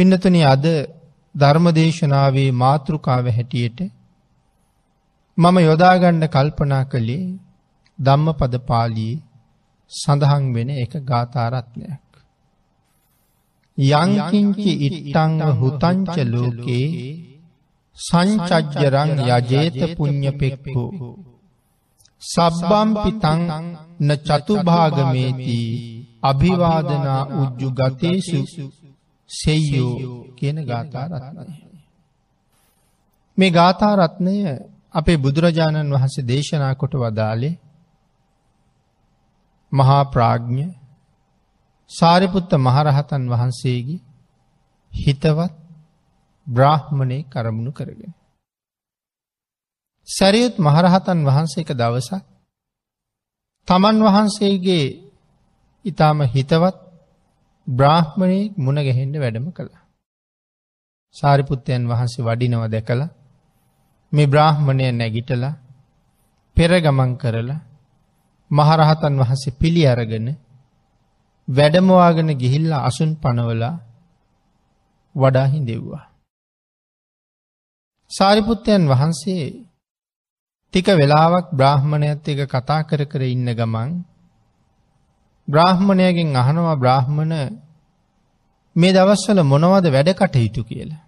පින්නතුන අද ධර්මදේශනාවේ මාතෘකාව හැටියට මම යොදාගන්න කල්පනා කළේ ධම්ම පද පාලියේ සඳහන් වෙන එක ගාථාරත්නයක්. යංකින්චි ඉට්ටංව හුතංච ලෝකේ සංචජ්ජරං යජේත පුං්ඥ පෙක්කෝ. සබ්බම්පිතං න චතුභාගමේති අභිවාදනා උජ්ජු ගතේසු සෙය්යෝ කියන ගාථාරත්නය. මේ ගාථාරත්නය අපේ බුදුරජාණන් වහන්සේ දේශනා කොට වදාලේ මහා ප්‍රාග්ඥ සාරිපුත්ත මහරහතන් වහන්සේගේ හිතවත් බ්‍රාහ්මණය කරමුණු කරගෙන. සැරියුත් මහරහතන් වහන්සේ එක දවසක් තමන් වහන්සේගේ ඉතාම හිතවත් බ්‍රාහ්මණය මුණ ගැහෙන්ඩ වැඩම කළා. සාරිපුත්තයන් වහන්සේ වඩිනව දැකලා මේ බ්‍රාහ්මණය නැගිටලා පෙරගමන් කරලා මහරහතන් වහන්සේ පිළි අරගෙන වැඩමවාගෙන ගිහිල්ල අසුන් පනවලා වඩාහි දෙව්වා. සාරිපුත්තයන් වහන්සේ ටික වෙලාවක් බ්‍රාහ්මණයත් එක කතා කර කර ඉන්න ගමන් බ්‍රාහ්මණයගෙන් අහනවා බ්‍රාහ්මණ මේ දවස්වල මොනවද වැඩ කටයුතු කියලා.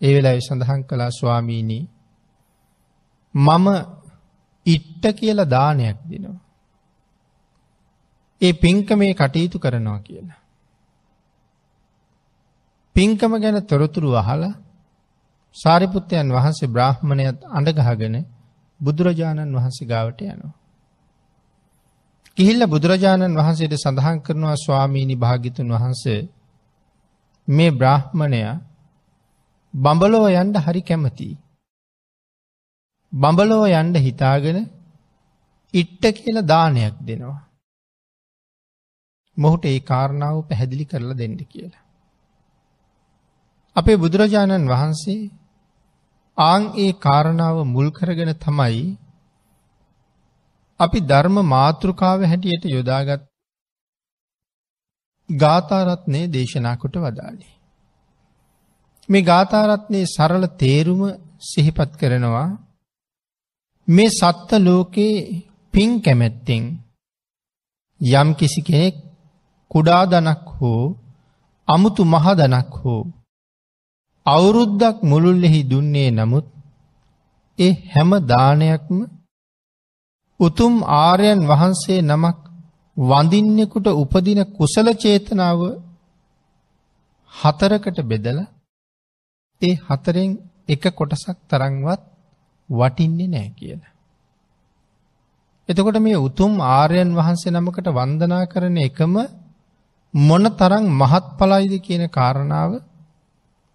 ඒ වෙලා සඳහන් කලා ස්වාමීණී මම ඉට්ට කියල දානයක් දෙනවා. ඒ පින්ක මේ කටයුතු කරනවා කියලා. පින්කම ගැන තොරතුරු අහලා සාරිපුත්තයන් වහන්සේ බ්‍රාහ්මණයත් අඩගහගෙන බුදුරජාණන් වහන්සේ ගාවට යනවා. කිහිල්ල බුදුරජාණන් වහන්සේට සඳහන් කරනවා ස්වාමීණි භාගිතුන් වහන්සේ මේ බ්‍රාහ්මණයා බඹලෝ යන්ඩ හරි කැමතියි. බඹලෝ යන්ඩ හිතාගෙන ඉට්ට කියල දානයක් දෙනවා. මොහුට ඒ කාරණාව පැහැදිලි කරලා දෙන්න කියලා. අපේ බුදුරජාණන් වහන්සේ ආං ඒ කාරණාව මුල් කරගෙන තමයි අපි ධර්ම මාතෘකාව හැටියට යොදාගත් ගාථාරත්නය දේශනාකොට වදාලේ. මේ ගාථාරත්නයේ සරල තේරුම සිහිපත් කරනවා මේ සත්ත ලෝකයේ පින් කැමැත්තෙන් යම් කිසි කෙනෙක් කුඩා දනක් හෝ අමුතු මහදනක් හෝ අවුරුද්දක් මුළුල්ලෙහි දුන්නේ නමුත් ඒ හැම දානයක්ම උතුම් ආර්යන් වහන්සේ නමක් වඳින්නෙකුට උපදින කුසල චේතනාව හතරකට බෙදල ඒ හතරෙන් එක කොටසක් තරංවත් වටින්නේ නෑ කියලා. එතකොට මේ උතුම් ආර්යන් වහන්සේ නමකට වන්දනා කරන එකම මොන තරං මහත් පලයිද කියන කාරණාව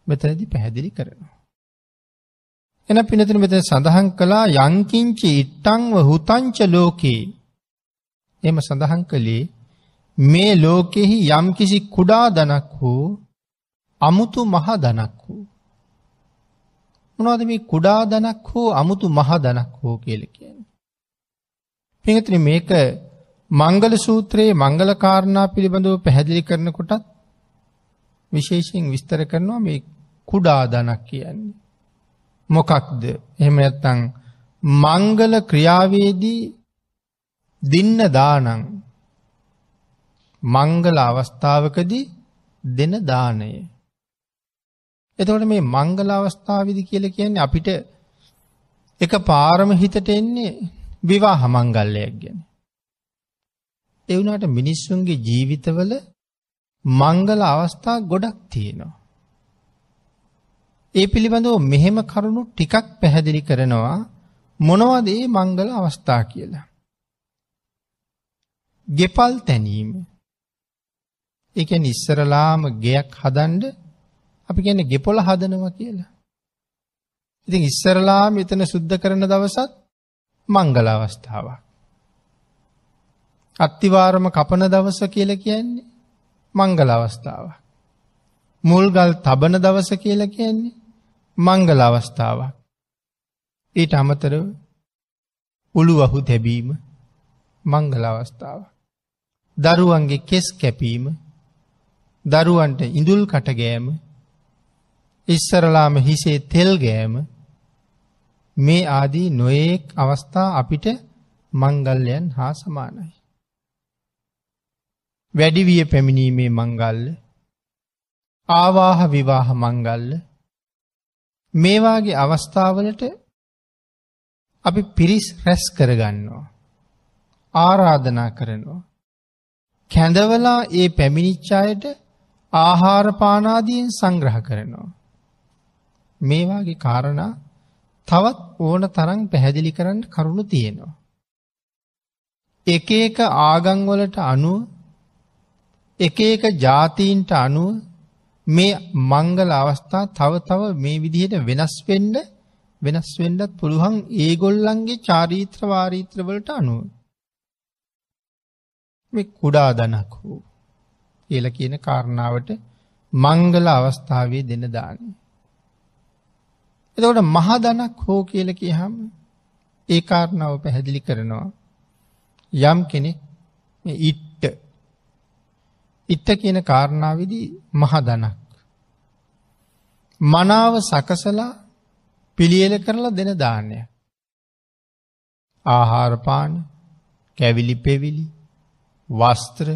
මෙතනදි පැහැදිලි කරනවා. එන පිනතින මෙතන සඳහන් කළා යංකින්චි ඉට්ටංව හුතංච ලෝකයේ එම සඳහන් කළේ මේ ලෝකෙහි යම්කිසි කුඩා දනක් වූ අමුතු මහ දනක් වූ. මොනවද මේ කුඩා දනක් හෝ අමුතු මහ දනක් හෝ කියල කියන. පිඟතින මේක මංගල සූත්‍රයේ මංගල කාරණා පිළිබඳව පැහැදිලි කරනකොටත් විශේෂයෙන් විස්තර කරනවා මේ කුඩා දනක් කියන්නේ. මොකක්ද එහෙම නැත්තං මංගල ක්‍රියාවේදී දින්න දානං මංගල අවස්ථාවකදී දෙන දානය. එතකොට මේ මංගල අවස්ථාවිදි කියල කියන්නේ අපිට එක පාරම හිතට එන්නේ විවාහ මංගල්ලයක් ගැන. එවුනාට මිනිස්සුන්ගේ ජීවිතවල මංගල අවස්ථා ගොඩක් තියෙනවා. ඒ පිළිබඳව මෙහෙම කරුණු ටිකක් පැහැදිලි කරනවා මොනවද ඒ මංගල අවස්ථා කියලා. ගෙපල් තැනීම. එක නිස්සරලාම ගෙයක් හදන්ඩ අපි ගැන ගෙපොල හදනවා කියලා. ඉතින් ඉස්සරලා මෙතන සුද්ධ කරන දවසත් මංගල අවස්ථාවක්. අත්තිවාරම කපන දවස කියල කියන්නේ මංගල අවස්ථාවක්. මුල්ගල් තබන දවස කියල කියන්නේ මංගල අවස්ථාවක්. ඊට අමතරව උළුවහු තැබීම මංගල අවස්ථාව. දරුවන්ගේ කෙස් කැපීම දරුවන්ට ඉඳුල් කටගෑම ඉස්සරලාම හිසේ තෙල් ගෑම මේ ආදී නොයෙක් අවස්ථා අපිට මංගල්ලයන් හා සමානයි. වැඩිවිය පැමිණීමේ මංගල්ල ආවාහ විවාහ මංගල්ල මේවාගේ අවස්ථාවලට අපි පිරිස් රැස් කරගන්නවා. ආරාධනා කරනවා. කැඳවලා ඒ පැමිණිච්චායට ආහාරපානාදීන් සංග්‍රහ කරනවා. මේවාගේ කාරණා තවත් ඕන තරන් පැහැදිලි කරන්න කරුණු තියෙනවා. එක එක ආගංවලට අනුව එක එක ජාතීන්ට අනුව මේ මංගල අවස්ථා තව තව මේ විදිහට වෙනස් වෙන්න වෙනස් වෙන්නත් පුළුවන් ඒගොල්ලන්ගේ චාරීත්‍ර වාරීත්‍රවලට අනුව. මේ කුඩා දනක් වූ කියල කියන කාරණාවට මංගල අවස්ථාවේ දෙන දානය. එතකොට මහදනක් හෝ කියල කියහම ඒ කාරණාව පැහැදිලි කරනවා. යම් කෙනෙක් ඉට්ට ඉත්ත කියන කාරණාවදී මහදනක්. මනාව සකසලා පිළියල කරලා දෙන දානය. ආහාරපාන කැවිලි පෙවිලි වස්ත්‍ර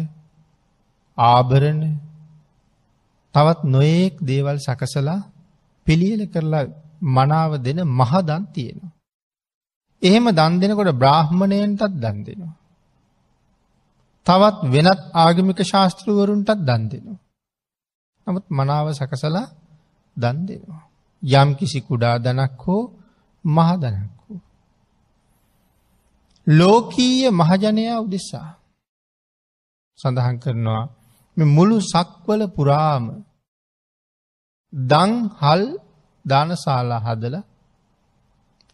ආභරණ තවත් නොයෙක් දේවල් සකසලා පිළියල කරලා මනාව දෙන මහදන් තියෙනවා. එහෙම දන් දෙනකොට බ්‍රාහ්මණයන්ටත් දන් දෙනවා. තවත් වෙනත් ආගමික ශාස්තෘවරුන්ටත් දන් දෙනවා. නමුත් මනාව සකසලා දන් දෙනවා. යම් කිසි කුඩා දනක් හෝ මහදනක් වූ. ලෝකීය මහජනයා උදෙසා සඳහන් කරනවා මුළු සක්වල පුරාම දං හල් දානශාලා හදල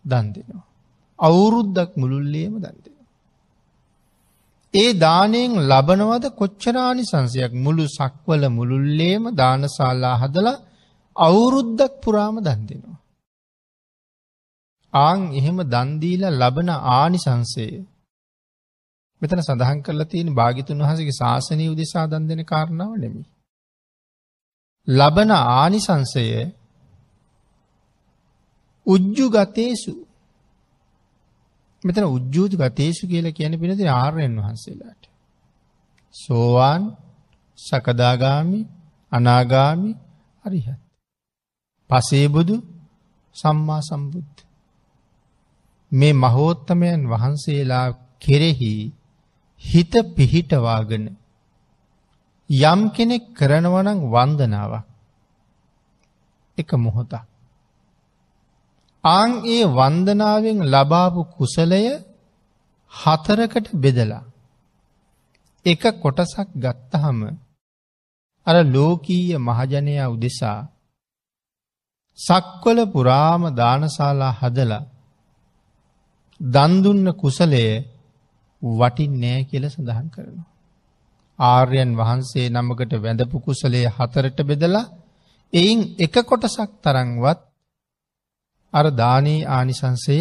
දන් දෙනවා. අවුරුද්දක් මුළුල්ලේම දන් දෙනවා. ඒ දානයෙන් ලබනවද කොච්චරානි සංසයක් මුළු සක්වල මුළුල්ලේම දානශාලා හදලා අවුරුද්දක් පුරාම දන් දෙනවා. ආං එහෙම දන්දීලා ලබන ආනි සංසය මෙතන සඳහන් කරලා තියෙන භාගිතුන් වහසගේ ශාසනය උදෙසා දන් දෙන කාරණාව නෙමි. ලබන ආනිසංසය උජ්ජු ගතේසු මෙතන උද්ජූති ගතේසු කියලා කියන පිනති ආර්යන් වහන්සේලාට. සෝවාන් සකදාගාමි අනාගාමි අරිහත්. පසේබුදු සම්මා සම්බුද්ධ. මේ මහෝත්තමයන් වහන්සේලා කෙරෙහි හිත පිහිටවාගෙන යම් කෙනෙක් කරනවනං වන්දනාවක් එක මොහොතක්. ආං ඒ වන්දනාවෙන් ලබාපු කුසලය හතරකට බෙදලා එක කොටසක් ගත්තහම අර ලෝකීය මහජනයා උදෙසා සක්වල පුරාම දානශාලා හදලා දන්දුන්න කුසලය වටින් නෑ කියල සඳහන් කරනවා. ආර්යන් වහන්සේ නමකට වැඳපු කුසලේ හතරට බෙදලා එයින් එක කොටසක් තරංවත් අර දානී ආනිසංසය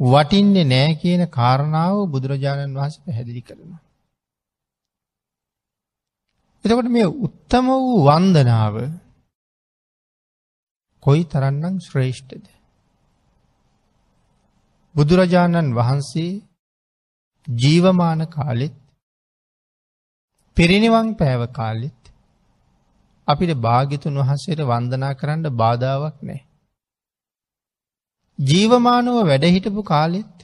වටින්නේ නෑ කියන කාරණාව බුදුරජාණන් වහස පැහැදිලි කරනවා. එතකොට මේ උත්තම වූ වන්දනාව කොයි තරන්නම් ශ්‍රේෂ්ඨද. බුදුරජාණන් වහන්සේ ජීවමාන කාලෙත් පිරිනිවන් පෑව කාලෙත් අපිට භාගිතුන් වහන්සේට වන්දනා කරන්න බාධාවක් නෑ. ජීවමානව වැඩහිටපු කාලෙත්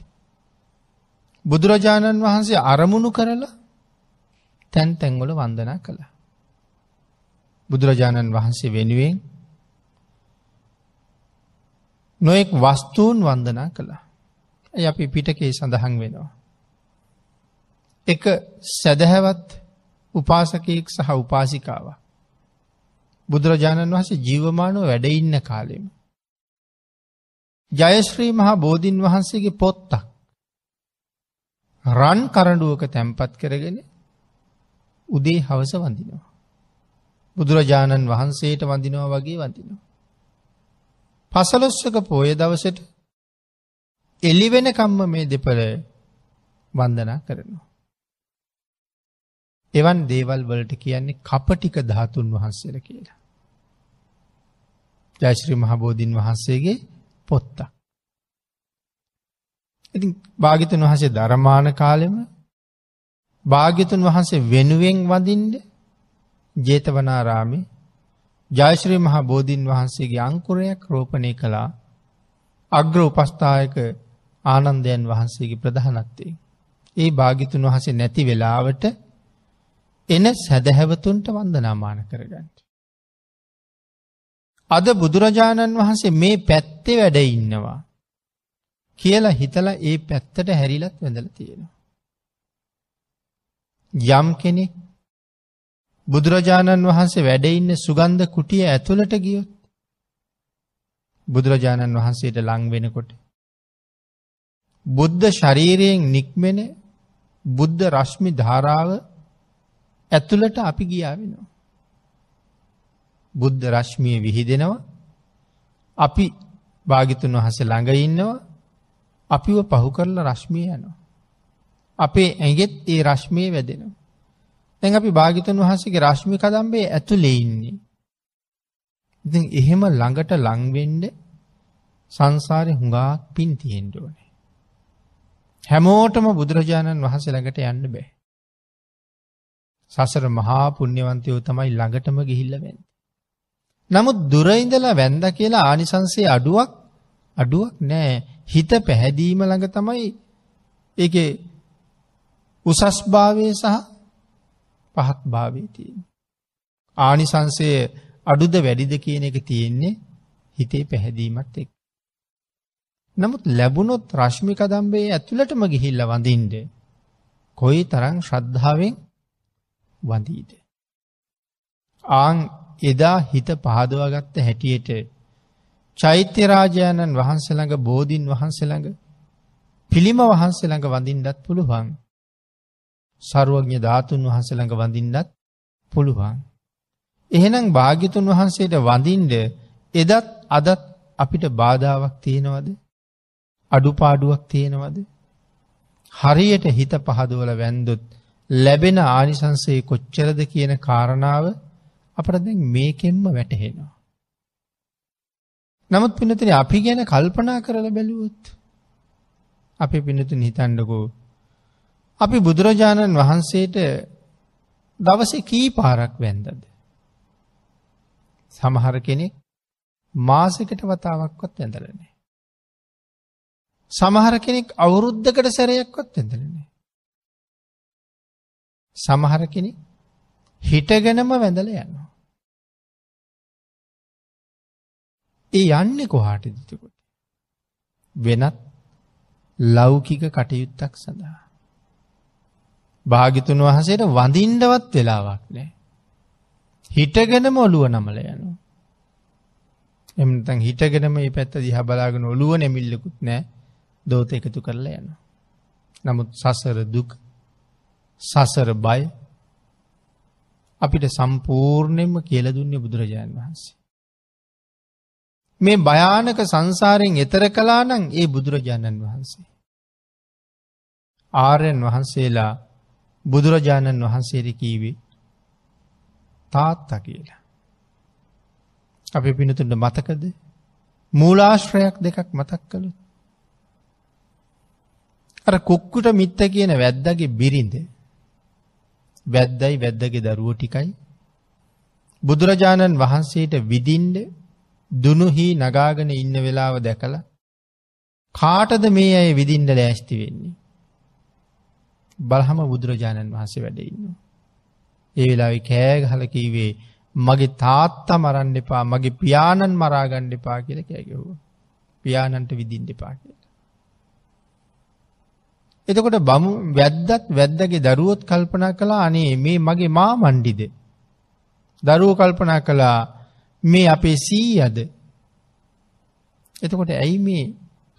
බුදුරජාණන් වහන්සේ අරමුණු කරලා තැන් තැන්ගොල වන්දනා කළ. බුදුරජාණන් වහන්සේ වෙනුවෙන් නොෙක් වස්තුූන් වන්දනා කළා. ඇ අපි පිටකේ සඳහන් වෙනවා. එක සැදහැවත් උපාසකයෙක් සහ උපාසිකාව. බුදුරජාණන් වහසේ ජීවමානව වැඩඉන්න කාලෙම. ජයශ්‍රී මහා බෝධීන් වහන්සේගේ පොත්තක්. රන් කරඩුවක තැම්පත් කරගෙන උදේ හවස වඳිනවා. බුදුරජාණන් වහන්සේට වඳිනවා වගේ වඳිනවා. පසලොස්සක පෝය දවසට එලිවෙන කම්ම මේ දෙපළ වන්දනා කරනවා. එවන් දේවල් වලට කියන්නේ කපටික ධාතුන් වහන්සේල කියලා. ජයශ්‍රී මහබෝධීන් වහන්සේගේ පොත්තා. ඉතින් භාගිතන් වහසේ ධර්මාන කාලෙම භාග්‍යතුන් වහන්සේ වෙනුවෙන් වදින්ඩ ජේතවනාරාමි ජයශ්‍රී මහා බෝධීන් වහන්සේගේ අංකුරයක් රෝපණය කළා අග්‍ර උපස්ථායක ආනන්දයන් වහන්සේගේ ප්‍රධානත්තේ. ඒ භාගිතුන් වහසේ නැති වෙලාවට එන සැදැහැවතුන්ට වන්දනාමාන කරගන්නට. අද බුදුරජාණන් වහන්සේ මේ පැත්තේ වැඩ ඉන්නවා. කියලා හිතලා ඒ පැත්තට හැරිලත් වැඳල තියෙනවා. යම් කෙනෙක් බුදුරජාණන් වහන්සේ වැඩඉන්න සුගන්ධ කුටිය ඇතුළට ගියොත් බුදුරජාණන් වහන්සේට ලං වෙනකොට. බුද්ධ ශරීරයෙන් නික්මෙන බුද්ධ රශ්මි ධාරාව ඇතුළට අපි ගියා වෙනවා. බුද්ධ රශ්මිය විහිදෙනවා අපි භාගිතුන් වහස ළඟ ඉන්නවා අපිව පහු කරලා රශ්මිය යනවා. අපේ ඇගෙත් ඒ රශ්මය වැදෙනවා. තැන් අපි භාගිතන් වහසගේ රශ්මි කදම්බේ ඇතුලේ ඉන්නේ. ඉති එහෙම ළඟට ලංවෙන්ඩ සංසාරය හුඟාක් පින් තියෙන්ට ඕනේ. හැමෝටම බුදුරජාණන් වහස ළඟට යන්න බෑ. සසර මහා පුුණ්‍යවන්තයෝ තමයි ළඟටම ගිහිල්ලවෙන්. නමුත් දුරයිඳලා වැන්ද කියලා ආනිසන්සේ අඩුවක් අඩුවක් නෑ හිත පැහැදීම ළඟ තමයි ඒ උසස් භාවය සහ පහත් භාවී තියෙන්. ආනිසංසය අඩුද වැඩිද කියන එක තියෙන්නේ හිතේ පැහැදීමත් එක්. නමුත් ලැබුණොත් රශ්මික දම්බේ ඇතුළටම ගිහිල්ල වඳින්ට කොයි තරං ශ්‍රද්ධාවෙන් වඳීද. ආං එදා හිත පහදවාගත්ත හැටියට චෛත්‍යරාජාණන් වහන්සළඟ බෝධීන් වහන්සළඟ පිළිම වහන්සළඟ වඳින්ඩත් පුළුවන්. සරුවඥ ධාතුන් වහන්සළඟ වඳින්නත් පුළුවන්. එහෙනම් භාගිතුන් වහන්සේට වඳින්ඩ එදත් අදත් අපිට බාධාවක් තියෙනවද. අඩුපාඩුවක් තියෙනවද. හරියට හිත පහදුවල වැන්දුත් ලැබෙන ආනිසන්සේ කොච්චරද කියන කාරණාව අපට දැන් මේකෙන්ම වැටහෙනවා. නමුත් පිනතින අපි ගැන කල්පනා කරල බැලුවොත් අපි පිනතුන් හිතන්ඩකෝ අපි බුදුරජාණන් වහන්සේට දවස කී පාරක් වැන්දද. සමහර කෙනෙක් මාසකට වතාවක්කොත් ඇඳලනේ. සමහර කෙනෙක් අවුරුද්ධකට සැරයක්කොත් ඇඳලනේ. සමහර කෙනෙක් හිටගෙනම වැඳල යනවා. ඒ යන්නේ කොහාට දිතකොට. වෙනත් ලෞකික කටයුත්තක් සඳහා. භාගිතුන් වහසේට වඳින්ඩවත් වෙලාවක් නෑ. හිටගෙනම ඔළුව නමල යනු. එමතන් හිටගෙනම ඒ පැත්ත දිහ බලාගෙන ඔළුව නැමිල්ලකුත් නෑ දෝත එකතු කරලා යන. නමුත් සසර දුක් සසර බය අපිට සම්පූර්ණයෙන්ම කියල දුන්නේ බුදුරජාණන් වහන්සේ. මේ භයානක සංසාරයෙන් එතර කලා නං ඒ බුදුරජාණන් වහන්සේ. ආරයන් වහන්සේලා බුදුරජාණන් වහන්සේර කීවේ තාත්තා කියලා. අපි පිනතුන්ට මතකද මූලාශ්‍රයක් දෙකක් මතක් කළු. අර කුක්කුට මිත්ත කියන වැද්දගේ බිරිඳ වැද්දයි වැද්දගේ දරුව ටිකයි බුදුරජාණන් වහන්සේට විදින්ඩ දුනුහි නගාගෙන ඉන්න වෙලාව දැකලා කාටද මේ අය විදින්ඩ ලෑස්ති වෙන්නේ. බලහම බුදුරජාණන් වහන්සේ වැඩඉන්න. ඒ වෙලාවෙ කෑගහල කීවේ මගේ තාත්තා මරන්න එපා මගේ පියාණන් මරාගණ්ඩ එපා කියල කෑගෙහුව. පියාණන්ට විදිින් දෙපා කියල. එතකොට බමු වැද්දත් වැද්දගේ දරුවොත් කල්පනා කලා අනේ මේ මගේ මා මණ්ඩිද. දරුව කල්පනා කළා මේ අපේ සී අද. එතකොට ඇයි මේ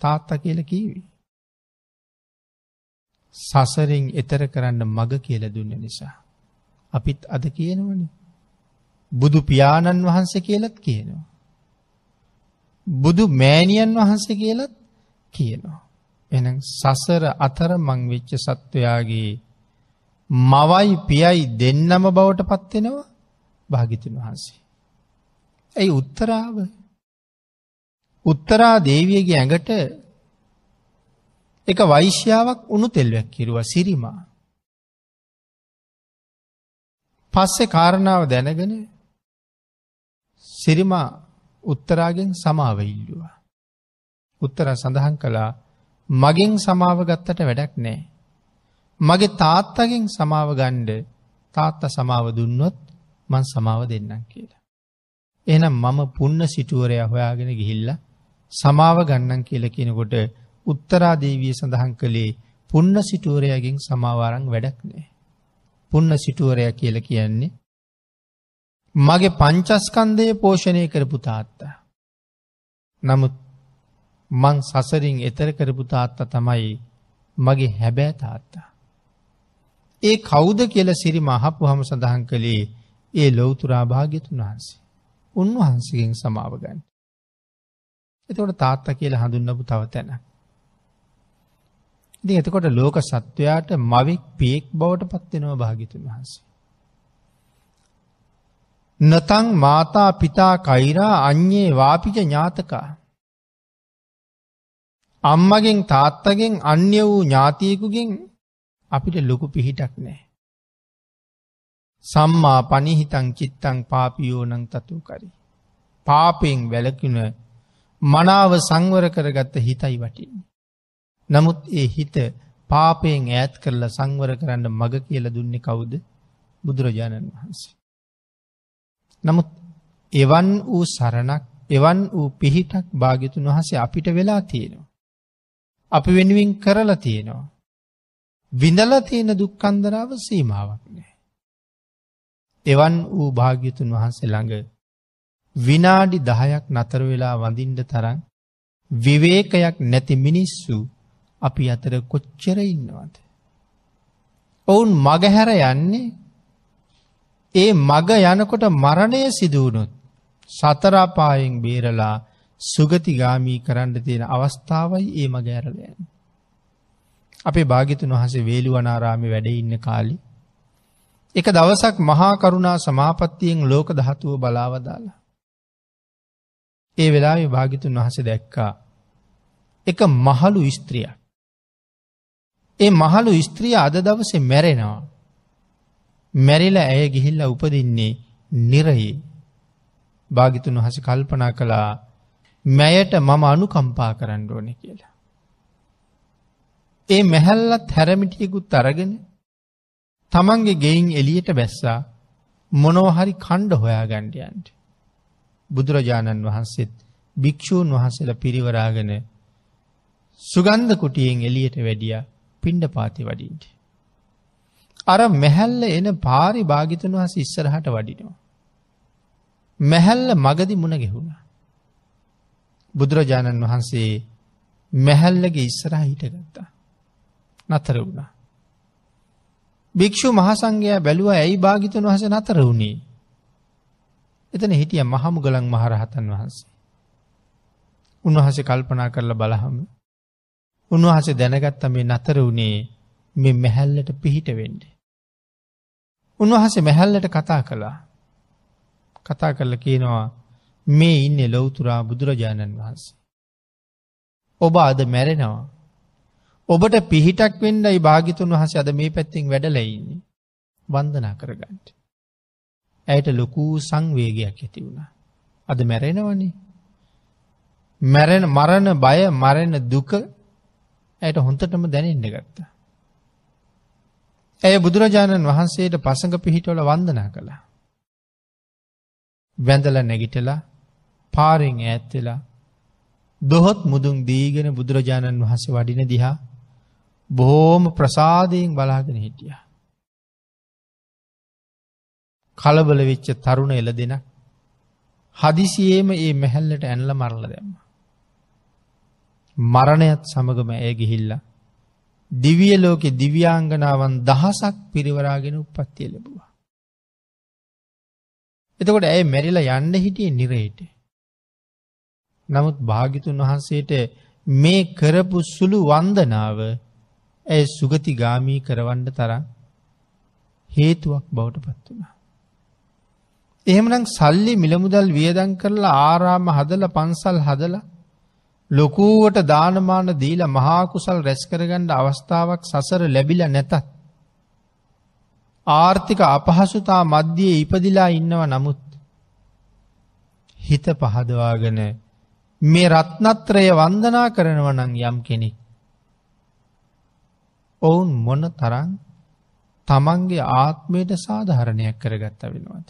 තාත්තා කියල කීවී. සසරින් එතර කරන්න මග කියල දුන්න නිසා. අපිත් අද කියනවන. බුදු පියාණන් වහන්සේ කියලත් කියනවා. බුදු මෑණියන් වහන්සේ කියලත් කියනවා. එන සසර අතර මංවෙච්ච සත්වයාගේ මවයි පියයි දෙන්නම බවට පත්වෙනවා භාගිතුන් වහන්සේ. ඇයි උත්තරාව උත්තරා දේවියගේ ඇඟට එක වෛශ්‍යාවක් උනු තෙල්වැක් කිරුව සිරිමා. පස්සෙ කාරණාව දැනගෙන සිරිමා උත්තරාගෙන් සමාව ඉල්ලුවා. උත්තර සඳහන් කළා මගෙන් සමාව ගත්තට වැඩක් නෑ. මගේ තාත්තගෙන් සමාව ගණ්ඩ තාත්ත සමාව දුන්නොත් මං සමාව දෙන්නම් කියලා. එනම් මම පුන්න සිටුවරය හොයාගෙන ගිහිල්ල සමාව ගන්නන් කියල කෙනකොට උත්තරාදේවිය සඳහන් කළේ පුන්න සිටුවරයගෙන් සමාවාරං වැඩක් නෑ. පුන්න සිටුවරය කියල කියන්නේ මගේ පංචස්කන්දය පෝෂණය කරපු තාත්තා. නමුත් මං සසරින් එතර කරපු තාත්තා තමයි මගේ හැබෑ තාත්තා. ඒ කෞුද කියල සිරි මහපු හම සඳහන් කළේ ඒ ලොවතුරා භාග්‍යතුන් වහන්සේ. උන්වහන්සගෙන් සමාව ගන්න. එතකොට තාත්ත කියල හඳුන්නපු තව තැන. ඉති එතකොට ලෝක සත්වයාට මවික් පියෙක් බවට පත්වෙනවා භාගිතුන් වහන්සේ. නතං මාතා පිතා කෛරා අන්යේ වාපිජ ඥාතකා. අම්මගෙන් තාත්තගෙන් අන්‍ය වූ ඥාතියකුගෙන් අපිට ලොකු පිහිටක් නෑ. සම්මා පනිහිතං චිත්තං පාපියෝනං තතු කරි. පාපයෙන් වැලකින මනාව සංවර කරගත්ත හිතයි වටින්. නමුත් ඒ හිත පාපයෙන් ඈත් කරලා සංවර කරන්න මග කියල දුන්නේ කවුද බුදුරජාණන් වහන්සේ. නමුත් එවන් වූ සරණක් එවන් වූ පිහිටක් භාගිතුන් වහසේ අපිට වෙලා තියෙනවා. අපි වෙනුවෙන් කරලා තියෙනවා. විඳල තියෙන දුක්කන්දරාව සීමාවක් නෑ. එවන් වූ භාග්‍යතුන් වහන්සේ ළඟ විනාඩි දහයක් නතර වෙලා වඳින්ඩ තරන් විවේකයක් නැති මිනිස්සු අපි අතර කොච්චර ඉන්නවද. ඔවුන් මගහැර යන්නේ ඒ මග යනකොට මරණය සිදුවනොත් සතරාපායෙන් බේරලා සුගතිගාමී කරන්න තියෙන අවස්ථාවයි ඒ මගෑරලයන්. අපේ භාගිතුන් වහසේ වේළුවනාරාමි වැඩ ඉන්න කාලි. එක දවසක් මහා කරුණා සමාපත්තියෙන් ලෝක දහතුව බලාවදාලා. ඒ වෙලා භාගිතුන් වහස දැක්කා. එක මහලු ස්ත්‍රිය. ඒ මහලු ස්ත්‍රිය අද දවසේ මැරෙනවා. මැරිල ඇය ගිහිල්ල උපදින්නේ නිරයේ භාගිතුන් වහස කල්පනා කළා මැයට මම අනුකම්පා කරන්න ඕන කියලා. ඒ මැහැල්ලත් හැරමිටියකුත් අරගෙන තමන්ගේ ගෙයින් එලියට බැස්සා මොනෝහරි කණ්ඩ හොයා ගණ්ඩයන්ට. බුදුරජාණන් වහන්සේත් භික්‍ෂූන් වහන්සේල පිරිවරාගෙන සුගන්ධ කුටියෙන් එලියට වැඩිය පිණ්ඩ පාති වඩින්ට. අර මැහැල්ල එන පාරි භාගිතන් වහස ඉස්සරහට වඩිනවා. මැහැල්ල මගදි මුණ ගෙහුණා. බුදුරජාණන් වහන්සේ මැහැල්ලගේ ඉස්සරහ හිටගත්තා. නතර වුණා. භික්‍ෂු මහසංගයා බැලුව ඇයි භාගිතන් වහස නතර වුණේ. එතන හිටිය මහමුගලන් මහරහතන් වහන්සේ. උන්වහස කල්පනා කරලා බලහම. උන්වහස දැනගත්ත මේ නතර වුණේ මෙ මැහැල්ලට පිහිට වෙන්ඩ. උන්වහස මැහැල්ලට කතා කළා. කතා කරල කියනවා මේ ඉන්න ලොවතුරා බුදුරජාණන් වහන්සේ. ඔබ අද මැරෙනවා. ඔබට පිහිටක් වෙන්ඩයි භාගිතුන් වහස අද මේ පැත්තිෙන් වැඩලයින්නේ වන්දනා කරගන්නට. ඇයට ලොකූ සංවේගයක් ඇති වුණා. අද මැරෙනවනේ. මැරෙන මරණ බය මරණ දුක ඇයට හොන්තටම දැනෙන්ඩ ගත්තා. ඇය බුදුරජාණන් වහන්සේට පසඟ පිහිටවල වන්දනා කළා. වැඳල නැගිටලා පාරෙන් ඈත්වෙලා දොහොත් මුදුන් දීගෙන බුදුරජාණන් වහස වඩින දිහා බොහෝම ප්‍රසාදයෙන් බලාගෙන හිටිය. කලබල වෙච්ච තරුණ එල දෙෙන හදිසියේම ඒ මැහැල්ලට ඇන්ල මරල දැම්ම. මරණයත් සමගම ඇය ගිහිල්ලා දිවිය ලෝකෙ දිව්‍යාංගනාවන් දහසක් පිරිවරාගෙන උපත්තිය ලැබවා. එතකොට ඇය මැරිලා යන්න හිටිය නිරේට. නමුත් භාගිතුන් වහන්සේට මේ කරපු සුළු වන්දනාව ඇය සුගති ගාමී කරවන්න තරම් හේතුවක් බවට පත් වුණා. එහෙමනම් සල්ලි මිලමුදල් වියදන් කරලා ආරාම හදල පන්සල් හදල ලොකූවට දානමාන දීල මහාකුසල් රැස්කරගණ්ඩ අවස්ථාවක් සසර ලැබිල නැතත්. ආර්ථික අපහසුතා මධ්‍යයේ ඉපදිලා ඉන්නව නමුත් හිත පහදවාගෙන මේ රත්නත්‍රය වන්දනා කරනවනං යම් කෙනෙක්. ඔවුන් මොන තරන් තමන්ගේ ආත්මයට සාධහරණයක් කරගත්ත වෙනවාද.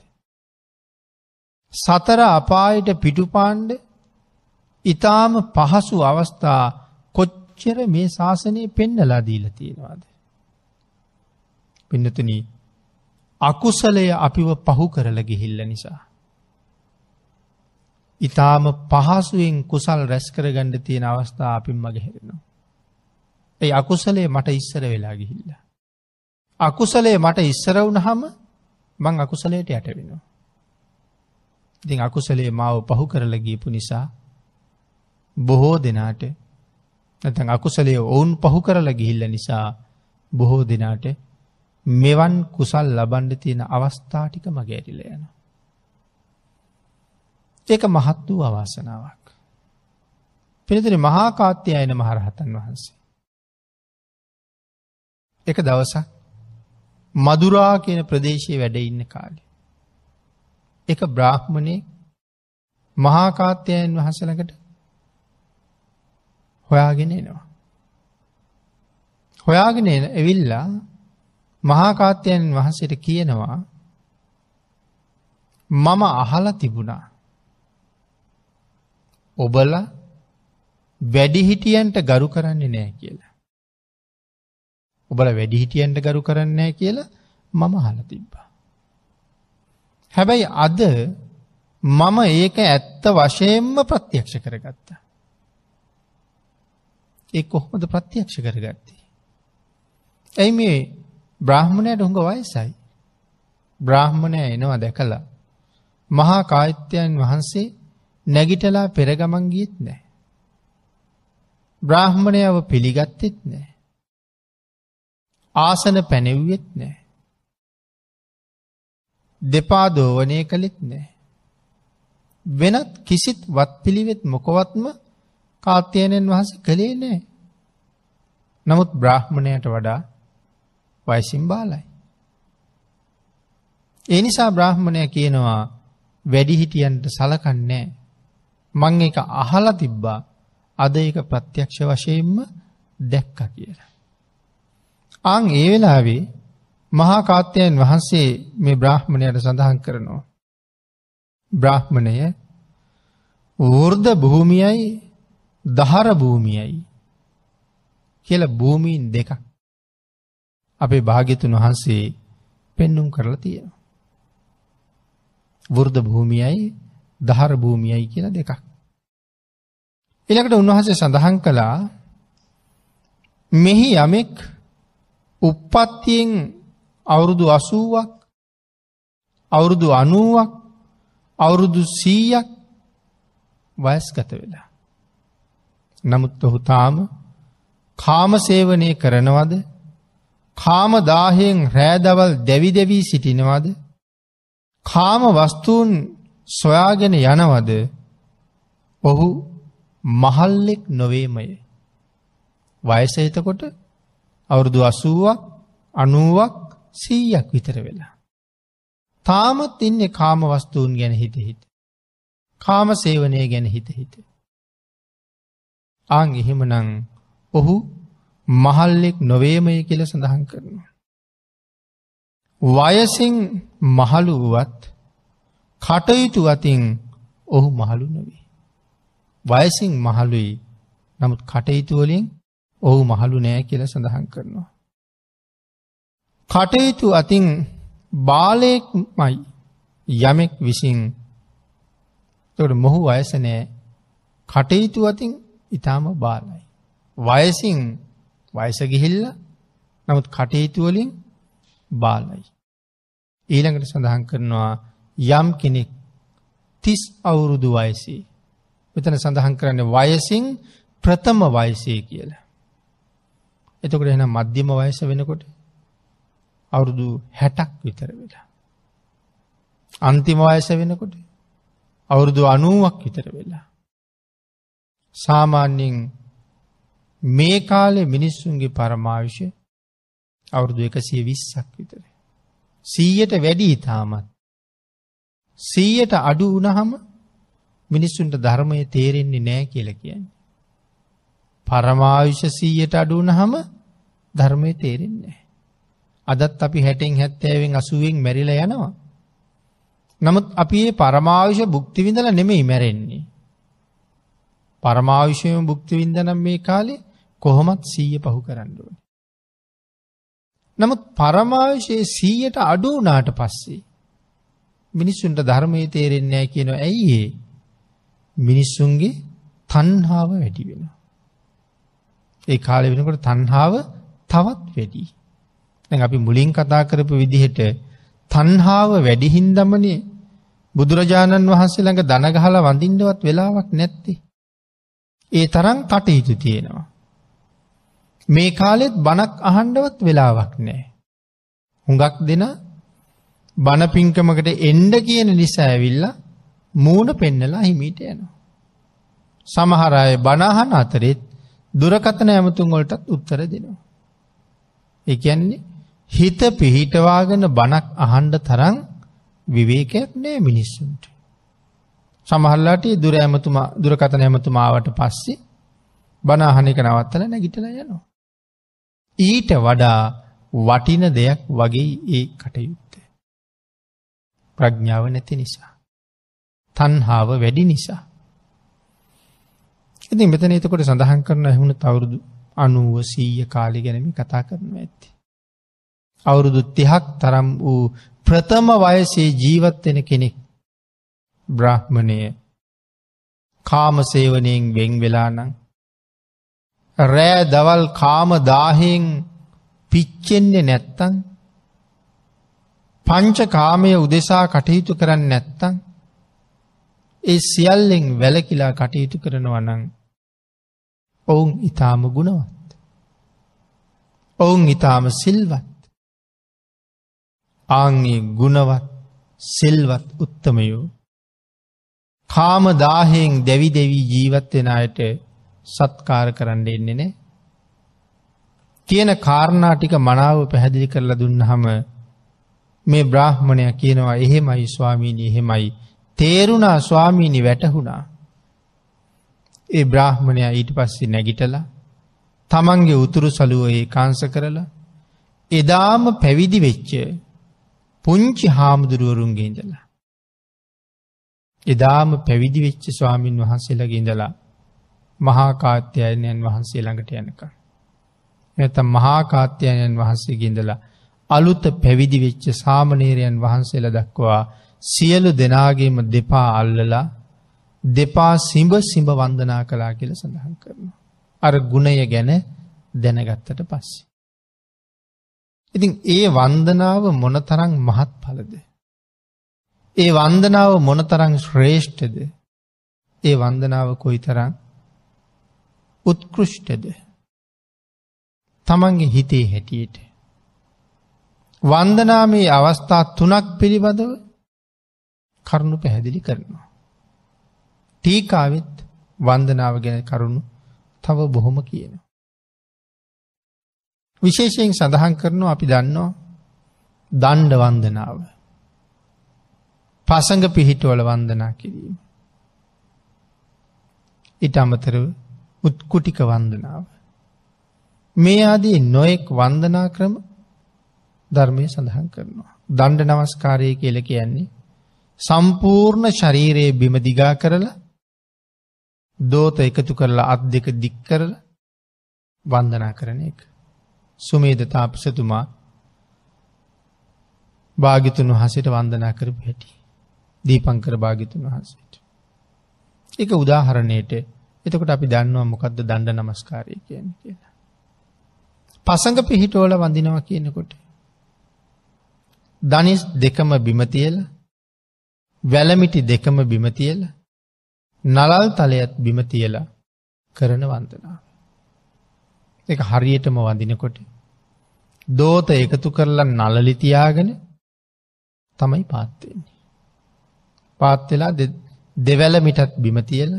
සතර අපායට පිටුපාණ්ඩ ඉතාම පහසු අවස්ථා කොච්චර මේ ශාසනය පෙන්නලා දීල තියෙනවාද. පින්නතුන අකුසලය අපිව පහු කරල ගිහිල්ල නිසා. ඉතාම පහසුවෙන් කුසල් රැස් කරගණ්ඩ තියෙන අවස්ථා අපින් මගහැරෙනවා. ඒ අකුසලේ මට ඉස්සර වෙලා ගිහිල්ල. අකුසලේ මට ඉස්සර වුණහම මං අකුසලයට යට වෙනවා. ඉතින් අකුසලේ මාව පහු කරල ගීපු නිසා බොහෝ දෙනාට නැතන් අකුසලේ ඔවුන් පහු කරල ගිහිල්ල නිසා බොහෝ දෙනාට මෙවන් කුසල් ලබන්ඩ තියෙන අවස්ථාටික මගෑරිල යන. ඒක මහත් වූ අවාසනාවක්. පිළිතුරි මහාකාත්‍යය අයන මහරහතන් වහන්සේ. එක දවසක් මදුරා කියන ප්‍රදේශයේ වැඩ ඉන්න කාලෙ. එක බ්‍රාහ්මණය මහාකාත්‍යයන් වහසලකට හොයාගෙන එනවා. හොයාගෙන ඇවිල්ලා මහාකාත්‍යයන් වහන්සට කියනවා මම අහල තිබුණා. ඔබල වැඩිහිටියන්ට ගරු කරන්නේ නෑ කියලා. ඔබල වැඩිහිටියන්ට ගරු කරන්නේ කියලා මම හල තිබ්බා. හැබැයි අද මම ඒක ඇත්ත වශයෙන්ම ප්‍රත්‍යක්ෂ කරගත්තා. ඒ කොහොමද ප්‍රත්‍යක්ෂ කරගත්තේ. ඇයි මේ බ්‍රාහ්මණයට හුඟ වයසයි. බ්‍රාහ්මණය එනවා දැකලා. මහා කායිත්‍යයන් වහන්සේ නැගිටලා පෙරගමන්ගියත් නෑ. බ්‍රාහ්මණයව පිළිගත්තෙත් නෑ. ආසන පැනෙව්වෙත් නෑ. දෙපා දෝවනය කළෙත් නෑ. වෙනත් කිසිත් වත් පිළිවෙත් මොකොවත්ම කාත්‍යයනෙන් වහස කළේ නෑ. නමුත් බ්‍රාහ්මණයට වඩා වයිසිම් බාලයි. ඒ නිසා බ්‍රාහ්මණය කියනවා වැඩිහිටියන්ට සලකන්නේ මං එක අහල තිබ්බා අද එක ප්‍රත්‍යක්ෂ වශයෙන්ම දැක්ක කියලා. අං ඒ වෙලාවේ මහා කාත්‍යයන් වහන්සේ මේ බ්‍රාහ්මණයට සඳහන් කරනවා. බ්‍රාහ්මණය වෘර්ධ භූමියයි දහර භූමියයි කියල භූමීන් දෙකක් අපේ භාග්‍යතුන් වහන්සේ පෙන්නුම් කරලා තියෙන. වෘර්ධ භූමියයි දහර භූමියයි කියල දෙකක්. එලකට උන්වහසේ සඳහන් කළා මෙහි යමෙක් උප්පත්තියෙන් අවුරුදු අසුවක් අවුරුදු අනුවක් අවුරුදු සීයක් වයස්ගත වෙලා. නමුත් ඔහු තාම කාමසේවනය කරනවද? කාම දාහයෙන් රෑදවල් දැවිදැවී සිටිනවද? කාම වස්තුූන් සොයාගෙන යනවද? ඔහු මහල්ලෙක් නොවේමය. වයස එතකොට අවුරුදු අසුවක් අනුවක් සීයක් විතර වෙලා. තාමත් ඉන්නේ කාම වස්තුූන් ගැන හිත හිත. කාම සේවනය ගැන හිත හිත. ආං එහෙමනං ඔහු මහල්ලෙක් නොවේමය කියල සඳහන් කරනවා. වයසින් මහළු වුවත් කටයුතු අතින් ඔහු මහළු නොවේ. වයසින් මහළුයි නමුත් කටයුතුවලින් ඔහු මහළු නෑ කියල සඳහන් කරනවා. කටයුතු අතින් බාලයෙක්මයි යමෙක් විසින් තොට මොහු වයසනෑ කටයුතු අතින් ඉතාම බාලයි. වයසින් වයසගිහිල්ල නමුත් කටයුතුවලින් බාලයි. ඊළඟට සඳහන් කරනවා යම් කෙනෙක් තිස් අවුරුදු වයසේ. මෙතන සඳහන් කරන්න වයසින් ප්‍රථම වයසේ කියලා. එතකොට එන මධ්‍යම වයස වෙනකොට අවුරුදු හැටක් විතර වෙලා. අන්තිම වයස වෙනකොට අවුරුදු අනුවක් විතර වෙලා. සාමාන්‍යයෙන් මේ කාලේ මිනිස්සුන්ගේ පරමාවිශය අවුරුදු එකසිය විස්සක් විතර. සීයට වැඩි ඉතාමත්. සීයට අඩු වනහම මිනිස්සුන්ට ධර්මය තේරෙන්නේ නෑ කියල කියන්නේ. පරමාවිශ සීයට අඩුවනහම ධර්මය තේරෙන්නේ. අදත් අපි හැටෙන් හැත්තෑවෙන් අසුවෙන් මැරිල යනවා. නමුත් අපි ඒ පරමාවිශ බුක්තිවිඳල නෙමෙයි මැරෙන්නේ. පරමාවිශයම බුක්තිවින්දනම් මේ කාලේ කොහොමත් සීය පහු කරන්නුවන. නමුත් පරමාවිශයේ සීයට අඩුනාට පස්සේ. මිනිස්සුන්ට ධර්මය තේරෙන්නේ කියන ඇයිඒ මිනිස්සුන්ගේ තන්හාාව වැඩි වෙන. ඒ කාලෙ වෙනකොට තන්හාාව තවත් වැඩි. දැ අපි මුලින් කතා කරපු විදිහට තන්හාාව වැඩිහින්දමනේ බුදුරජාණන් වහන්සේ ළඟ දනගහල වඳින්ඩවත් වෙලාවක් නැත්තේ. ඒ තරම් කටයුතු තියෙනවා. මේ කාලෙත් බණක් අහන්ඩවත් වෙලාවක් නෑ. හුඟක් දෙන බණපිංකමකට එන්ඩ කියන නිසා ඇවිල්ල මූුණ පෙන්නලා හිමීට යනවා. සමහරය බණහන අතරෙත් දුරකතන ඇමතුන් වලටත් උත්තර දෙනවා. එකන්නේ හිත පිහිටවාගෙන බණක් අහන්ඩ තරං විවේකයක් නෑ මිනිස්සුන්ට. සමහල්ලාට දුර ඇමතුමා දුරකතන ඇමතුමාවට පස්සේ බනාහනක නවත්තල නැගිටල යනවා. ඊට වඩා වටින දෙයක් වගේ ඒ කටයුත්ත. ප්‍රඥාව නැති නිසා. තන්හාාව වැඩි නිසා. ඉති මෙතන එතකොට සඳහන් කරන ඇහුණු තවුරුදු අනුව සීය කාලි ගැනම කතා කරනව ඇත්ති. අවුරුදු තිහක් තරම් වූ ප්‍රථම වයසේ ජීවත්වෙන කෙනෙක් බ්‍රහ්මණය කාමසේවනයෙන් වෙන් වෙලානං රෑ දවල් කාම දාහෙන් පිච්චෙන්නේ නැත්තං පංච කාමය උදෙසා කටයුතු කරන්න නැත්තං ඒ සියල්ලෙන් වැලකිලා කටයුතු කරනවනං ඔවුන් ඉතාම ගුණවත්. ඔවුන් ඉතාම සිල්වත්. ආංගේ ගුණවත් සිල්වත් උත්තමයෝ. කාම දාහෙන් දැවි දෙවී ජීවත්වෙන අයට සත්කාර කරන්න එන්නේ නෑ. කියන කාරණාටික මනාව පැහැදිලි කරලා දුන්න හම මේ බ්‍රාහ්මණය කියනවා එහෙමයි ස්වාමීණී එහෙමයි තේරුණා ස්වාමීණි වැටහුණා. ඒ බ්‍රාහ්මණයා ඊට පස්සේ නැගිටලා තමන්ගේ උතුරු සලුව ඒ කාංස කරලා එදාම පැවිදි වෙච්ච පුංචි හාමුදුරුවරුන්ගේ ඉඳලා. එදාම පැවිදි වෙච්ච ස්වාමීන් වහන්සේලගේ ඉඳලා මහාකාත්‍යයනයන් වහන්සේ ළඟට යනක. ඇත මහාකාත්‍යයනයන් වහන්සේ ඉඳලා අලුත පැවිදි වෙච්ච සාමනේරයන් වහන්සේල දක්වා සියලු දෙනාගේම දෙපා අල්ලලා දෙපා සිඹ සිඹ වන්දනා කලා කියල සඳහන් කරන. අර ගුණය ගැන දැනගත්තට පස්සේ. ඉතින් ඒ වන්දනාව මොනතරං මහත් පලද. ඒ වන්දනාව මොනතරං ශ්‍රේෂ්ඨද ඒ වන්දනාව කොයි තරං උත්කෘෂ්ටද තමන්ගේ හිතේ හැටියට. වන්දනාමේ අවස්ථා තුනක් පිළිබඳව කරුණු පැහැදිලි කරනවා. ටීකාවෙත් වන්දනාව ගැන කරුණු තව බොහොම කියන. විශේෂයෙන් සඳහන් කරනවා අපි දන්නවා දණ්ඩ වන්දනාව. පසඟ පිහිටවල වන්දනා කිරීම. ඉට අමතරව උත්කුටික වන්දනාව. මේ ආදී නොයෙක් වන්දනා ක්‍රම ධර්මය සඳහන් කරනවා. දණ්ඩ නමස්කාරය කියල කියන්නේ සම්පූර්ණ ශරීරයේ බිම දිගා කරලා දෝත එකතු කරලා අත් දෙක දික් කරලා වන්දනා කරන එක. සුමේද තාපසතුමා භාගිතුන් වහසට වන්දනා කරපු හැටි. දීපංකර භාගිතුන් වහන්සේට. එක උදාහරණයට එතකොට අපි දන්නවා මොකක්ද දණ්ඩ නමස්කාරය කියන කියලා. පසඟ පිහිටෝල වඳිනවා කියනකොට. දනිස් දෙකම බිමතියල වැලමිටි දෙකම බිමතියල නලල් තලයත් බිමතියලා කරන වන්දනාව. එක හරියටම වඳිනකොට දෝත එකතු කරලා නලලිතියාගෙන තමයි පාත්වෙන්නේ. පාත්වෙලා දෙවැල මිටත් බිමතියල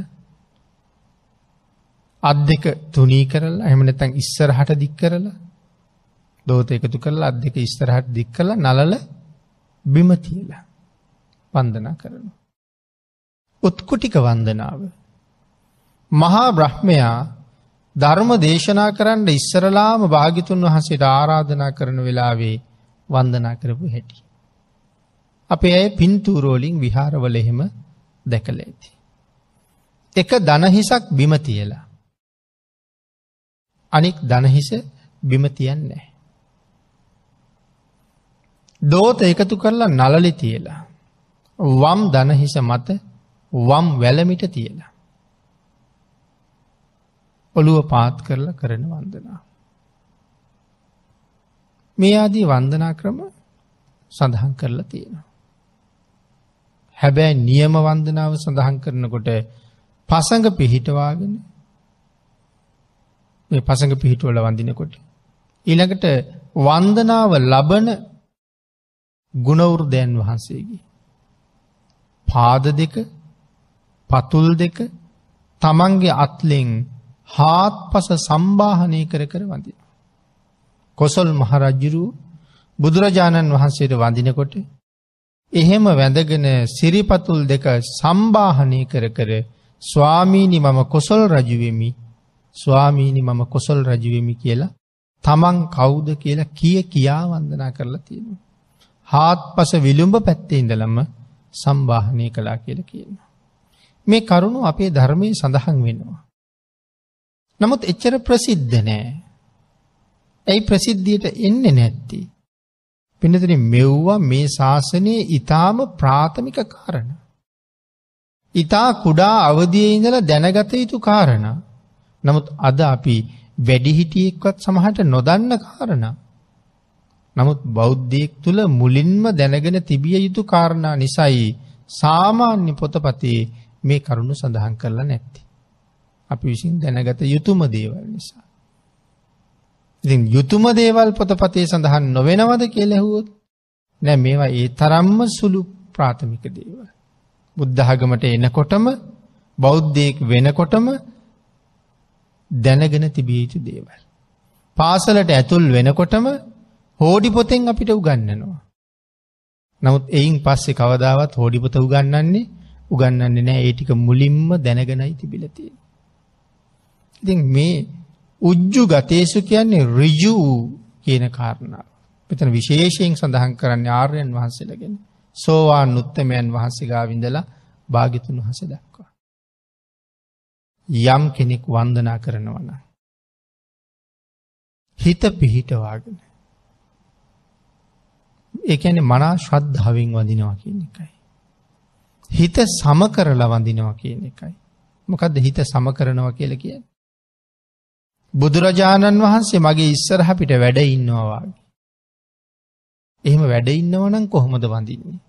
අත් දෙක තුනී කරලා එහමනතැන් ඉස්සරහට දික් කරලා දෝත එකතු කරලා අත් දෙක ඉස්තරහට දික් කළ නලල බිමතියලා වන්දනා කරනු. උත්කුටික වන්දනාව. මහා බ්‍රහ්මයා ධර්ම දේශනා කරන්න ඉස්සරලාම භාගිතුන් වහසට ආරාධනා කරන වෙලාවේ වන්දනා කරපු හැටි. අපේ ඇය පින්තූරෝලින් විහාරවල එහෙම දැකල ඇති. එක දනහිසක් බිමතියලා. අනික් දනහිස බිමතියන් නෑ. දෝත එකතු කරලා නලලි තියලා. වම් දනහිස මත වම් වැලමිට තියලා. ඔළුව පාත් කරලා කරන වන්දනා. මේ ආදී වන්දනා ක්‍රම සඳහන් කරලා තියෙනවා. හැබැයි නියම වන්දනාව සඳහන් කරනකොට පසඟ පිහිටවාගෙන මේ පසඟ පිහිටුවල වඳිනකොට. ඊළඟට වන්දනාව ලබන ගුණවෘදයන් වහන්සේගේ. පාද දෙක පතුල් දෙක තමන්ගේ අත්ලෙෙන් හාත් පස සම්බාහනය කර කර වඳින. කොසොල් මහරජ්ජුරු බුදුරජාණන් වහන්සේට වඳිනකොට එහෙම වැඳගෙන සිරිපතුල් දෙක සම්බාහනය කර කර ස්වාමීණි මම කොසොල් රජුවෙමි ස්වාමීණි මම කොසොල් රජුවෙමි කියලා තමන් කවුද කියලා කිය කියා වන්දනා කරලා තියෙනවා. හාත් පස විළුම්ඹ පැත්තේ ඉඳලම සම්බාහනය කලා කියල කියනවා. මේ කරුණු අපේ ධර්මය සඳහන් වෙනවා. නමුත් එච්චර ප්‍රසිද්ධ නෑ. ඇයි ප්‍රසිද්ධියට එන්න නැත්ති. පිනතන මෙව්වා මේ ශාසනයේ ඉතාම ප්‍රාථමික කාරණ. ඉතා කුඩා අවදිය ඉඳල දැනගත යුතු කාරණ. නමුත් අද අපි වැඩිහිටියෙක්වත් සමහට නොදන්න කාරණ. නමුත් බෞද්ධයෙක් තුළ මුලින්ම දැනගෙන තිබිය යුතු කාරණා නිසයි සාමාන්‍ය පොතපතේ මේ කරුණු සඳහන් කරලා නැත්ති. අපි විසින් දැනගත යුතුම දේවල් නිසා. ඉතින් යුතුම දේවල් පොතපතේ සඳහන් නොවෙනවද කියලැහුවොත් නෑ මේවා ඒ තරම්ම සුළු ප්‍රාථමික දේවල්. බුද්ධහගමට එනකොටම බෞද්ධයෙක් වෙනකොටම දැනගෙන තිබිය යුතු දේවල්. පාසලට ඇතුල් වෙනකොටම හෝඩි පොතෙන් අපිට උගන්නනවා. නමුත් එයින් පස්සේ කවදාවත් හෝඩිපොත උගන්නන්නේ උගන්නන්නේ නෑ ඒටික මුලින්ම දැනගෙනයි තිබිලතිය. ඉතින් මේ උජ්ජු ගතේසු කියන්නේ රිජු කියන කාරණාව. මෙතන විශේෂයෙන් සඳහන් කරන්න ආර්යන් වහන්සේලගෙන සෝවාන් උත්තමයන් වහන්සේගා විඳලා භාගිතුන් වහස දක්වා. යම් කෙනෙක් වන්දනා කරනවන. හිත පිහිටවාගෙන. ඒඇන මනා ශ්‍රද්ධාවෙන් වදිනවා කියන එකයි. හිත සම කරලා වඳිනවා කියන එකයි. මොකක්ද හිත සම කරනවා කියල කිය. බුදුරජාණන් වහන්සේ මගේ ඉස්සරහපිට වැඩ ඉන්නවාගේ. එහෙම වැඩ ඉන්නවනම් කොහොමද වඳින්නේ.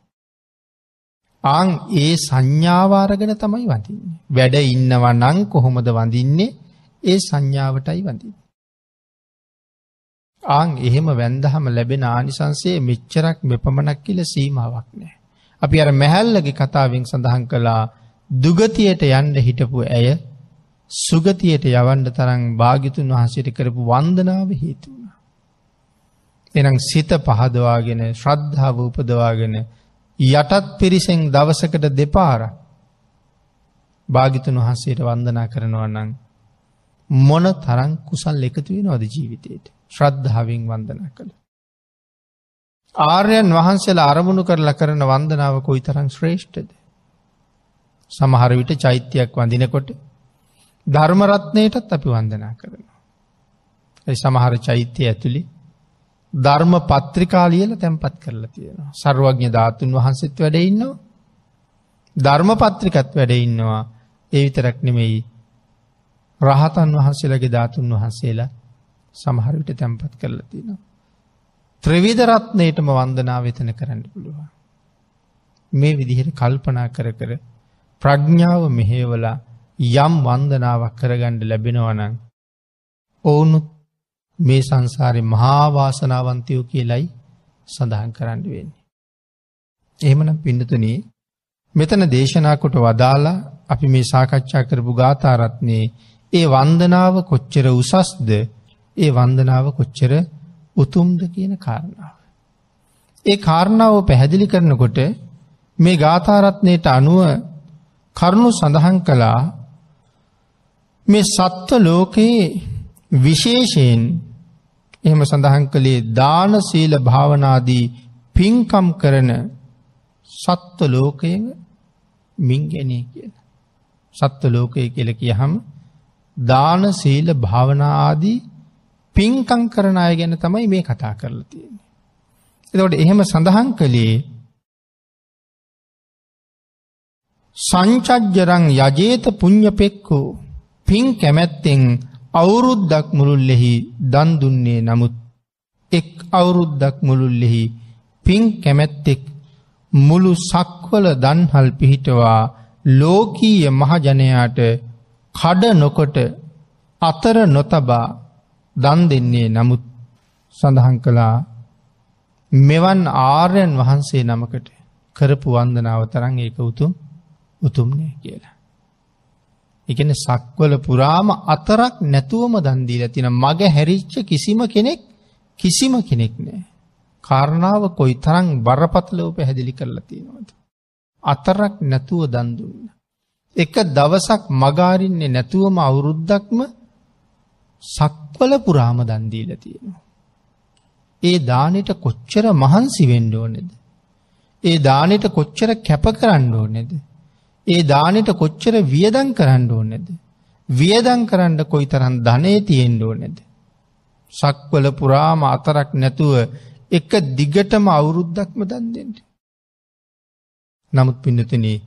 ආං ඒ සංඥාවාරගෙන තමයි වඳින්නේ. වැඩ ඉන්නවනං කොහොමද වඳින්නේ ඒ සංඥාවටයි වඳින්නේ. ආං එහෙම වැන්දහම ලැබෙන ආනිසන්සේ මෙච්චරක් මෙපමණක් කියල සීමාවක් නෑ. අපි අර මැහැල්ලගේ කතාවෙන් සඳහන් කළා දුගතියට යන්ඩ හිටපු ඇය සුගතියට යවන්ඩ තරං භාගිතුන් වහන්සේට කරපු වන්දනාව හේතුවන. එනම් සිත පහදවාගෙන ශ්‍රද්ධාව උපදවාගෙන යටත් පිරිසෙන් දවසකට දෙපාර භාගිතුන් වහන්සේට වන්දනා කරනවන්නන් මොන තරං කුසල් එකතු වෙනවද ජීවිතයට ශ්‍රද්ධාවෙන් වන්දනා කළ. ආර්යන් වහන්සේලා අරමුණු කරලා කරන වන්දනාව කොයි තරම් ශ්‍රේෂ්ඨද. සමහර විට චෛත්‍යයක් වඳිනකොට ධර්මරත්නයටත් අපි වන්දනා කරනවා. ඇයි සමහර චෛත්‍යය ඇතුළි ධර්ම පත්‍රිකාලියල තැන්පත් කරලා තියෙනවා. සරුවඥ ධාතුන් වහන්සෙත් වැඩඉන්නවා. ධර්ම පත්‍රිකත් වැඩඉන්නවා ඒ විතරක් නෙමෙයි රහතන් වහන්සේලගේ ධාතුන් වහන්සේලා සමහරවිට තැන්පත් කරලා තියෙනවා. ත්‍රවිධරත්නයටම වන්දනා වෙතන කරන්න පුළුවන්. මේ විදිහට කල්පනා කර කර ප්‍රඥ්ඥාව මෙහේවලා යම් වන්දනාවක් කරගණ්ඩ ලැබෙනවනං ඔවුනුත් මේ සංසාරය මහාවාසනාවන්තයෝ කියලයි සඳහන් කරන්න වෙන්නේ. එහෙමනම් පිඩතුනී මෙතන දේශනාකොට වදාලා අපි මේ සාකච්ඡා කරපු ගාථාරත්නයේ ඒ වන්දනාව කොච්චර උසස්ද ඒ වන්දනාව කොච්චර උතුම්ද කියන කාරණාව. ඒ කාරණාව පැහැදිලි කරනකොට මේ ගාථාරත්නයට අනුව කරුණු සඳහන් කළා මේ සත්ව ලෝකයේ විශේෂයෙන් එහෙම සඳහන් කළේ දාන සීල භාවනාදී පින්කම් කරන සත්ව ලෝකයෙන් මින්ගැනේ කියන. සත්ව ලෝකය කියල කියහම දාන සීල භාවනාදී පින්කං කරන අය ගැන තමයි මේ කතා කරලා තියෙන්නේ. එතකොට එහෙම සඳහන් කළේ සංචජ්ජරං යජේත පුඤ්ඤපෙක්කෝ පින් කැමැත්තෙන් අවුරුද්දක් මුළුල්ලෙහි දන් දුන්නේ නමුත් එක් අවුරුද්දක් මුළුල්ලෙහි පින් කැමැත්තෙක් මුළු සක්වල දන්හල් පිහිටවා ලෝකීය මහජනයාට කඩ නොකොට අතර නොතබා දන් දෙන්නේ නමුත් සඳහන් කළා මෙවන් ආර්යන් වහන්සේ නමකට කරපු වන්දනාව තරන් ඒක උතුම් උතුම්නය කියලා. එකන සක්වල පුරාම අතරක් නැතුවම දන්දීල තින මග හැරිච්ච කිසිම කෙනෙක් කිසිම කෙනෙක් නෑ. කාරණාව කොයි තරං බරපතලව පැහැදිලි කරලා තියෙනවද. අතරක් නැතුව දන්දුන්න. එක දවසක් මගාරින්නේ නැතුවම අවුරුද්දක්ම සක්වල පුරාම දන්දීල තියෙනවා. ඒ දානට කොච්චර මහන්සි වෙන්ඩෝනෙද. ඒ දානට කොච්චර කැප කරන්න ඕනෙද. ඒ දානට කොච්චර වියදන් කරන්න ඕනෙද. වියදන් කරන්න කොයි තරන් ධනය තියෙන්ඩ ඕනෙද. සක්වල පුරාම අතරක් නැතුව එක දිගටම අවුරුද්දක්ම දන් දෙෙන්ට. නමුත් පිඩතනේ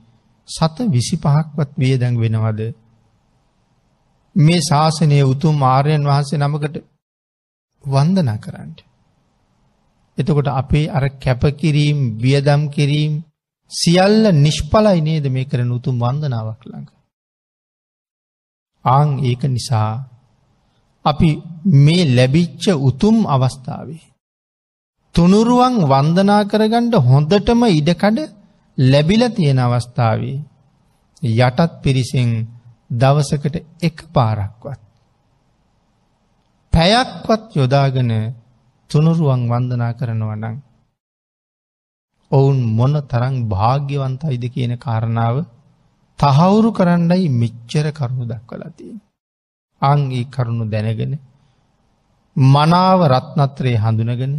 සත විසි පහක්වත් වියදැන් වෙනවද. මේ ශාසනය උතුම් ආර්යන් වහන්සේ නමකට වන්දනා කරන්නට. එතකොට අපේ අර කැපකිරීම් වියදම් කිරීම් සියල්ල නිෂ්පලයි නේද මේ කරන උතුම් වන්දනාවක් ළඟ. ආං ඒක නිසා අපි මේ ලැබිච්ච උතුම් අවස්ථාවේ. තුනුරුවන් වන්දනා කරගණ්ඩ හොඳටම ඉඩකඩ ලැබිල තියෙන අවස්ථාවේ යටත් පිරිසෙන් දවසකට එක පාරක්වත්. පැයක්වත් යොදාගෙන තුනුරුවන් වන්දනා කරනවනං. ඔවුන් මොන තරං භාග්‍යවන්තයිද කියන කාරණාව තහවුරු කරන්නයි මෙච්චර කරුණු දක්වලතිය. අංගේ කරුණු දැනගෙන මනාව රත්නත්‍රයේ හඳුනගෙන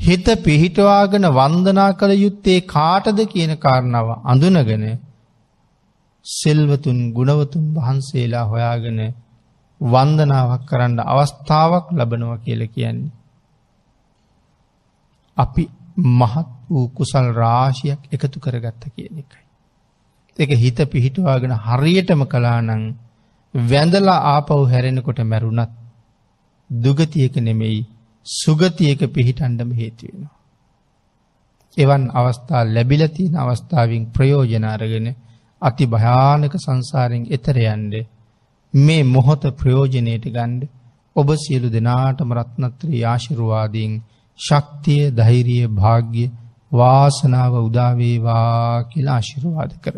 හිත පිහිටවාගෙන වන්දනා කළ යුත්තේ කාටද කියන කාරණාව අඳුනගෙන සෙල්වතුන් ගුණවතුන් වහන්සේලා හොයාගෙන වන්දනාවක් කරන්න අවස්ථාවක් ලබනව කියල කියන්නේ. අපි මහත් වූ කුසල් රාශියක් එකතු කරගත්ත කියන එකයි. එක හිත පිහිටවාගෙන හරියටම කලානං වැඳලා ආපව් හැරෙනකොට මැරුණත් දුගතියක නෙමෙයි සුගතියක පිහිටන්ඩම හේතුවෙනවා. එවන් අවස්ථා ලැබිලතින අවස්ථාවෙන් ප්‍රයෝජනාරගෙන අති භයානක සංසාරෙන් එතරයන්ඩ මේ මොහොත ප්‍රයෝජනයට ගණ්ඩ ඔබ සියලු දෙනාටම රත්නත්‍රී ආශිරුවාදීන් ශක්තිය ධෛරිය භාග්‍ය වාසනාව උදාවේවා කියලා ආශිරුවාද කර.